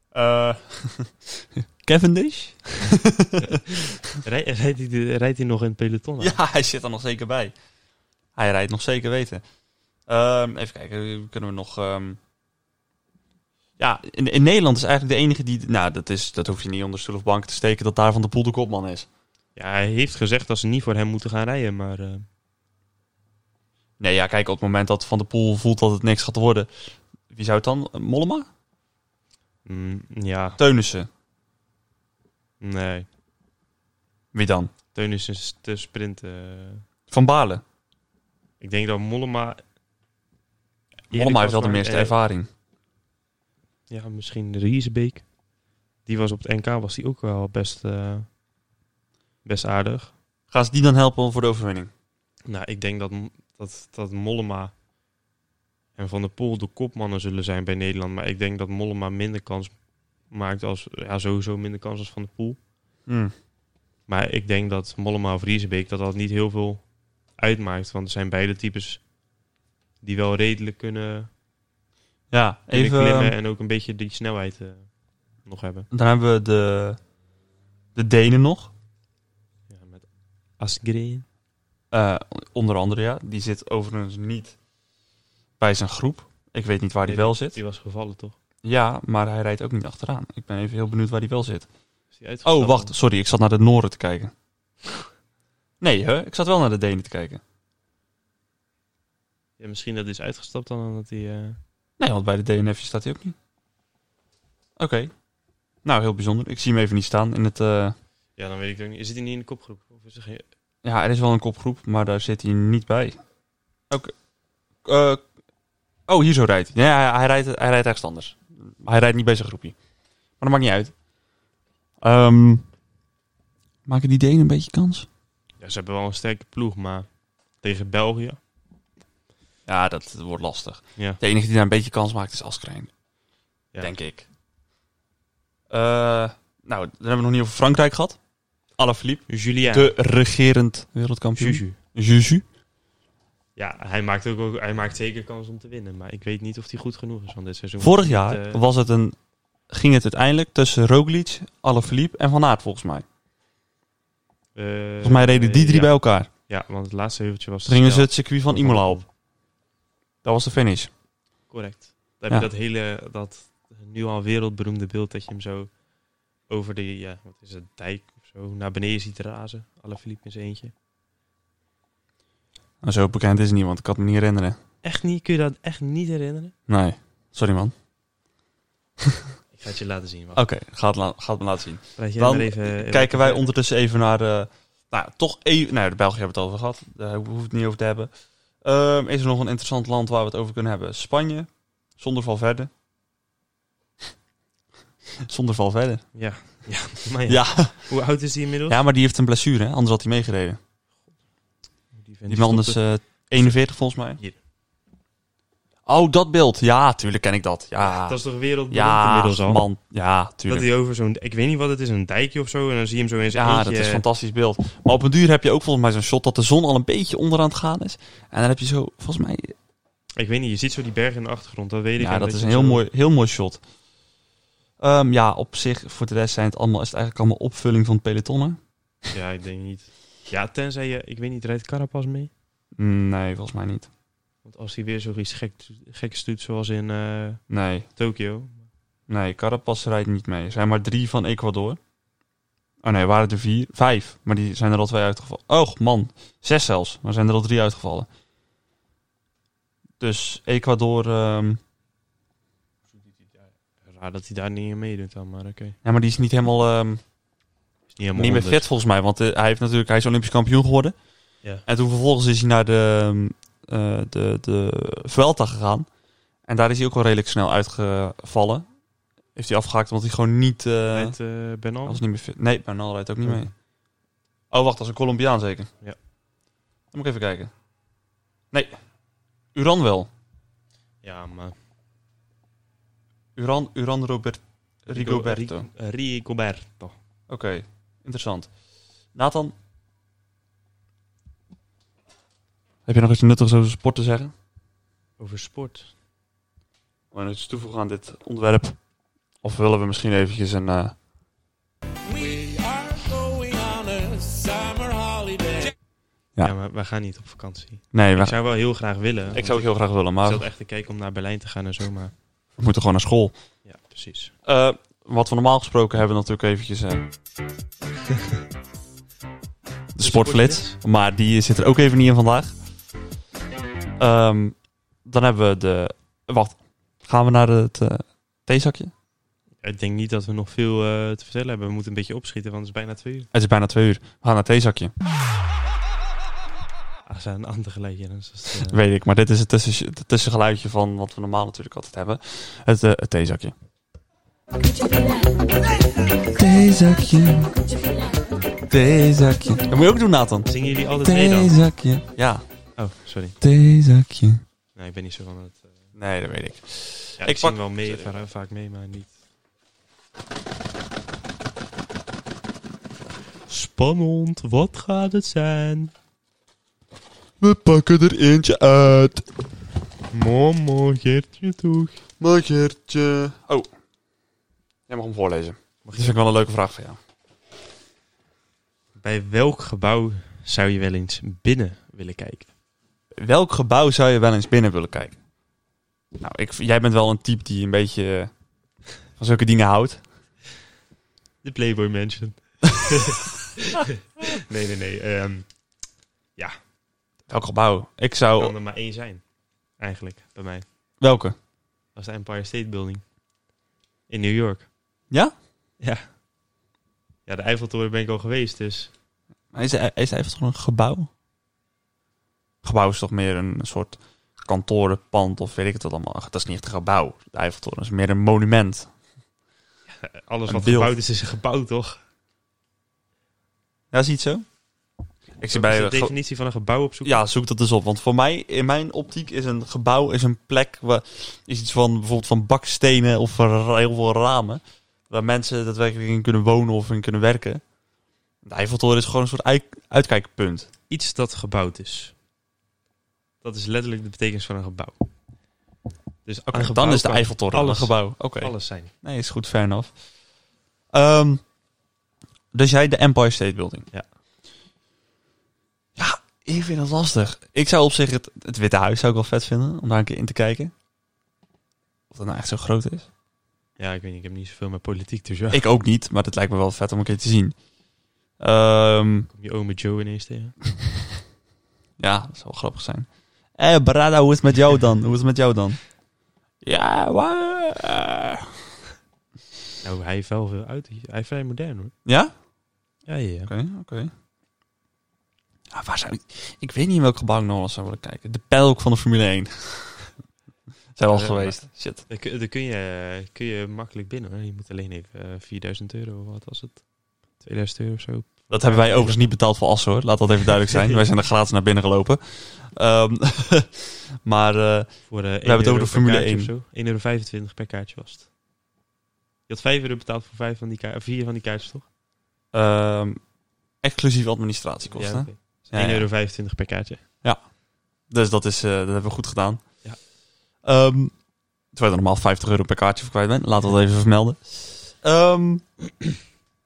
Eh Cavendish? Rij- rijdt, hij, de- rijdt hij nog in het peloton? aan? Ja, hij zit er nog zeker bij. Hij rijdt nog zeker weten. Ehm, even kijken, kunnen we nog... ehm, Ja, in, in Nederland is eigenlijk de enige die... Nou, dat, is, dat hoef je niet onder stoel of bank te steken... dat daar Van de Poel de kopman is. Ja, hij heeft gezegd dat ze niet voor hem moeten gaan rijden, maar eh, Nee, ja, kijk, op het moment dat Van de Poel voelt dat het niks gaat worden... Wie zou het dan? Mollema? mm, ja, Teunissen? nee. Wie dan? Teun is een s- te sprinten. Van Baarle? Ik denk dat Mollema... Mollema heeft wel de meeste ervaring. Ja, misschien Riesebeek. Die was op het NK, was die ook wel best, eh, best aardig. Gaan ze die dan helpen voor de overwinning? Nou, ik denk dat, dat, dat Mollema en Van der Poel de kopmannen zullen zijn bij Nederland. Maar ik denk dat Mollema minder kans maakt als... Ja, sowieso minder kans als Van der Poel. Hmm. Maar ik denk dat Mollema of Riesebeek dat dat niet heel veel uitmaakt. Want het zijn beide types die wel redelijk kunnen, Ja, kunnen even... klimmen ehm, en ook een beetje die snelheid eh, nog hebben. Dan hebben we de, de Denen nog. Ja, met Asgreen. Eh, onder andere, ja. Die zit overigens niet bij zijn groep. Ik weet niet waar hij Nee, wel zit. Die was gevallen, toch? Ja, maar hij rijdt ook niet achteraan. Ik ben even heel benieuwd waar hij wel zit. Die? Oh, wacht. Sorry, ik zat naar de Noorden te kijken. Nee, hè? ik zat wel naar de Denen te kijken. Ja, misschien dat hij is uitgestapt dan omdat hij... eh, Nee, want bij de DNF staat hij ook niet. Oké. Nou, heel bijzonder. Ik zie hem even niet staan in het... eh, Ja, dan weet ik het ook niet. Zit hij niet in de kopgroep? Of is er geen... Ja, er is wel een kopgroep, maar daar zit hij niet bij. Oké. Eh, oh, hier zo rijdt hij. Ja, hij, rijdt, hij rijdt ergens anders. Hij rijdt niet bij zijn groepje. Maar dat maakt niet uit. Ehm, maken die Denen een beetje kans? Ja, ze hebben wel een sterke ploeg, maar tegen België... Ja, dat wordt lastig. Ja. De enige die daar een beetje kans maakt is Askrijn. Ja. Denk ik. Eh, nou, dan hebben we nog niet over Frankrijk gehad. Alaphilippe, Julien. de regerend wereldkampioen. Juju. Juju. Ja, hij maakt, ook, hij maakt zeker kans om te winnen. Maar ik weet niet of hij goed genoeg is van dit seizoen. Vorig jaar eh, was het een, ging het uiteindelijk tussen Roglic, Alaphilippe en Van Aert volgens mij. eh, Volgens mij reden die drie ja. bij elkaar. Ja, want het laatste heuveltje was... Gingen ze het circuit van Imola op. Dat was de finish. Correct. Dan heb je dat hele, dat nu al wereldberoemde beeld dat je hem zo over de, ja, wat is het, dijk of zo, naar beneden ziet razen. Alle Philippe in zijn eentje. Nou, zo bekend is het niet, want ik kan het me niet herinneren. Echt niet? Kun je dat echt niet herinneren? Nee. Sorry man. Ik ga het je laten zien. Oké, ga, het la- ga het me laten zien. Jij Dan even, even Kijken wij ondertussen even naar de... Nou, toch even... Nou, de België hebben we het over gehad. Daar hoeven we het niet over te hebben. Ehm, is er nog een interessant land waar we het over kunnen hebben? Spanje. Zonder Valverde. Zonder Valverde. Ja, ja, maar ja. Ja. Hoe oud is die inmiddels? ja, maar die heeft een blessure, hè? anders had hij meegereden. Die, Die man is stopte- eh 41 volgens mij. Hier. Oh, dat beeld. Ja, tuurlijk ken ik dat. Ja, dat is toch wereldberoemd ja inmiddels al? man. Ja, Dat tuurlijk. hij over zo'n, ik weet niet wat het is, een dijkje of zo, en dan zie je hem zo in zijn Ja, eentje. dat is een fantastisch beeld. Maar op een duur heb je ook volgens mij zo'n shot dat de zon al een beetje onderaan het gaan is. En dan heb je zo, volgens mij... Ik weet niet, je ziet zo die bergen in de achtergrond, dat weet ik. Ja, En dat is een heel mooi, heel mooi shot. Ehm, ja, op zich, voor de rest zijn het allemaal, is het eigenlijk allemaal opvulling van het peloton, hè? Ja, ik denk niet. Ja, tenzij je, ik weet niet, rijdt Carapaz mee? Nee, volgens mij niet. Want als hij weer zoiets gek, gekke doet zoals in eh Nee, Tokio. nee, Carapaz rijdt niet mee. Er zijn maar drie van Ecuador. Oh nee, waren er vier? Vijf. Maar die zijn er al twee uitgevallen. Oh man, zes zelfs. Maar zijn er al drie uitgevallen. Dus Ecuador... ehm, Raar dat hij daar niet in meedoet dan, maar oké. ja, maar die is niet helemaal... ehm, Is niet helemaal niet meer 100. fit volgens mij. Want eh, hij heeft natuurlijk, hij is Olympisch kampioen geworden. Ja. En toen vervolgens is hij naar de, eh, de, de Vuelta gegaan. En daar is hij ook wel redelijk snel uitgevallen. Heeft hij afgehaakt omdat hij gewoon niet... eh Met Bernal? was niet meer fit. Nee, Bernal rijdt ook niet Oh. mee. Oh, wacht, dat is een Colombiaan zeker? Ja. Dan moet ik even kijken. Nee, Uran wel. Ja, maar... Uran, Uran Robert, Rigoberto. Oké, Ri- Rigoberto. interessant. Nathan? Heb je nog iets nuttigs over sport te zeggen? Over sport. Wil je nog iets toevoegen aan dit onderwerp? Of willen we misschien eventjes een... eh, We are going on a summer holiday. Ja. Ja. maar wij gaan niet op vakantie. Nee, Ik we, zou wel heel graag willen. ik zou ook heel graag willen, Ik maar zat echt te kijken om naar Berlijn te gaan en zo, maar... we moeten gewoon naar school. Ja, precies. Eh, wat we normaal gesproken hebben natuurlijk eventjes... eh, de sportflits. Maar die zit er ook even niet in vandaag. Ehm, dan hebben we de... Wacht, gaan we naar het eh, theezakje? Ik denk niet dat we nog veel te vertellen hebben. We moeten een beetje opschieten, want het is bijna twee uur. Het is bijna twee uur. We gaan naar het theezakje. Ah, zijn een ander geluidje. Dus dat eh, Weet ik, maar dit is het, tussen, het tussengeluidje van wat we normaal natuurlijk altijd hebben. Het, eh, het theezakje. Theezakje. Theezakje. Dat moet je ook doen, Nathan. Zingen jullie altijd mee dan? Theezakje. Ja, Oh, sorry. theezakje. Nee, ik ben niet zo van het... eh, Nee, dat weet ik. ja, Ik ik, zing pak- wel mee, Sorry. vaak mee, maar niet... Spannend, wat gaat het zijn? We pakken er eentje uit. Mama, Geertje toch? Magertje. Oh. Jij mag hem voorlezen. Dat vind ik wel een leuke vraag van jou. Bij welk gebouw zou je wel eens binnen willen kijken? Welk gebouw zou je wel eens binnen willen kijken? Nou, ik, jij bent wel een type die een beetje eh, van zulke dingen houdt. De Playboy Mansion. nee, nee, nee. ehm, Welk gebouw? Ik kan zou... er maar één zijn. Eigenlijk, bij mij. Welke? Dat is de Empire State Building. In New York. Ja? Ja. Ja, de Eiffeltoren ben ik al geweest, dus... Is, is het even toch een gebouw? Gebouw is toch meer een soort kantorenpand of weet ik het wat allemaal. Dat is niet echt een gebouw. De Eiffeltoren is meer een monument. Alles Een wat beeld. gebouwd is, is een gebouw, toch? Ja, is het zo? Ik zie bij... de definitie van een gebouw opzoeken? Ja, zoek dat eens op. Want voor mij, in mijn optiek, is een gebouw is een plek waar is iets van bijvoorbeeld van bakstenen of heel veel ramen. Waar mensen daadwerkelijk in kunnen wonen of in kunnen werken. De Eiffeltoren is gewoon een soort uit- uitkijkpunt. Iets dat gebouwd is. Dat is letterlijk de betekenis van een gebouw. Dus een Oké, gebouw dan is de Eiffeltoren alles, een gebouw. Oké, alles zijn. nee, is goed, fair enough. Ehm, dus jij de Empire State Building. Ja. Ja, Ik vind het lastig. Ik zou op zich het, het Witte Huis zou ik wel vet vinden, om daar een keer in te kijken. Of dat nou echt zo groot is. Ja, ik weet niet, ik heb niet zoveel met politiek, dus ja. Ik ook niet, maar het lijkt me wel vet om een keer te zien. Ehm, Kom je ome Joe ineens tegen? ja, dat zou wel grappig zijn. Hé, hey, Brada, hoe is het met jou dan? Hoe is het met jou dan? Ja, waar? Nou, hij heeft wel veel uit. Hij is vrij modern hoor. Ja? Ja, ja, ja. Oké, oké. Ja, waar zou ik... Ik weet niet in welk gebouw ik nog wel eens zou willen kijken. De pijl van de Formule 1. Zijn we al geweest. Shit. Daar kun, daar kun, je, kun je makkelijk binnen hoor. Je moet alleen even eh, 4000 euro, of wat was het? 2000 euro of zo. Dat hebben wij overigens niet betaald voor Assen hoor. Laat dat even duidelijk zijn. wij zijn er gratis naar binnen gelopen. Ehm, maar eh, Voor, uh, hebben het over de Formule 1. Of zo. 1,25 euro per kaartje was het. Je had 5 euro betaald voor vijf van die kaart, vier van die kaartjes toch? ehm, exclusief administratiekosten. Ja? Oké. Ja, 1,25 ja. euro per kaartje. Dus dat, is, eh, dat hebben we goed gedaan. Ja. Ehm, terwijl je normaal 50 euro per kaartje voor kwijt bent. Laten we dat even vermelden. Ehm,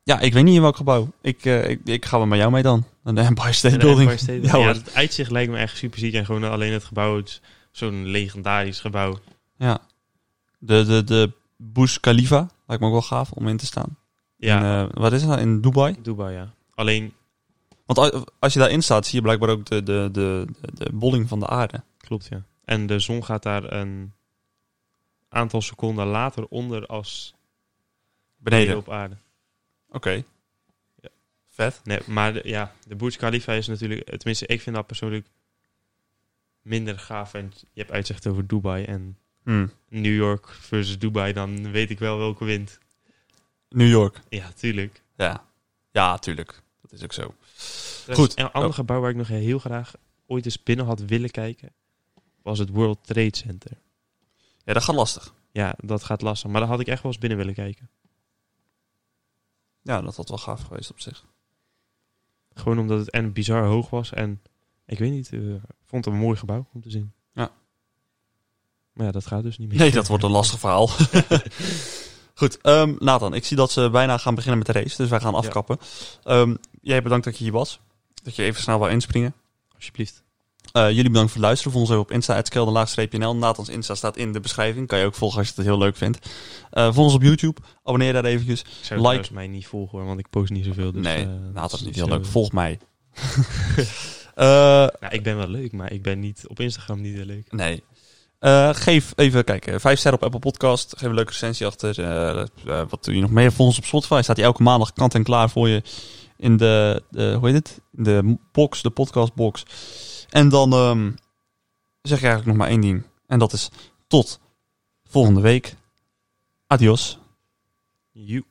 ja, ik weet niet in welk gebouw. Ik, eh, ik, ik ga wel met jou mee dan. De Empire State de Building. Empire State Ja. Ja, het uitzicht lijkt me echt super ziek. En gewoon alleen het gebouw, het zo'n legendarisch gebouw. Ja. De, de, de Burj Khalifa lijkt me ook wel gaaf om in te staan. Ja, In, eh, wat is het nou? In Dubai? Dubai, ja. Alleen, Want als je daarin staat, zie je blijkbaar ook de, de, de, de, de bolling van de aarde. klopt ja. En de zon gaat daar een aantal seconden later onder als Beneden. op aarde. Oké. Ja. Vet. Nee, maar de, ja, de Burj Khalifa is natuurlijk, tenminste ik vind dat persoonlijk minder gaaf. En je hebt uitzicht over Dubai en Hm. New York versus Dubai, dan weet ik wel welke wint. New York. Ja, tuurlijk. Ja. Ja, tuurlijk. Dat is ook zo. Goed. Een ander Oh. gebouw waar ik nog heel graag ooit eens binnen had willen kijken, was het World Trade Center. Ja, dat gaat lastig. Ja, dat gaat lastig. Maar daar had ik echt wel eens binnen willen kijken. Ja, dat had wel gaaf geweest op zich. Gewoon omdat het en bizar hoog was en ik weet niet, eh, vond het een mooi gebouw om te zien. Ja. Maar ja, dat gaat dus niet meer. Nee, dat wordt een lastig verhaal. Goed, ehm, Nathan, ik zie dat ze bijna gaan beginnen met de race, dus wij gaan afkappen. Ehm, jij bedankt dat je hier was. Dat je even snel wou inspringen. Alsjeblieft. Eh, jullie bedankt voor het luisteren. Volg ons even op Insta, @skelderlaagstreepje.nl. Nathan's Insta staat in de beschrijving. Kan je ook volgen als je het heel leuk vindt. Eh volg ons op YouTube. Abonneer daar eventjes. Ik zou Like. mij niet volgen hoor, want ik post niet zoveel. Dus, nee, eh, Nathan dat is niet heel leuk. Volg mij. Nou, ik ben wel leuk, maar ik ben niet op Instagram niet heel leuk. nee. Eh, geef even, kijk, eh, vijf sterren op Apple Podcast. Geef een leuke recensie achter. Eh, eh, wat doe je nog meer? Volg ons op Spotify. Staat hij elke maandag kant en klaar voor je in de, de hoe heet het? De box, de podcast box. En dan ehm, zeg ik eigenlijk nog maar één ding. En dat is tot volgende week. Adios. You.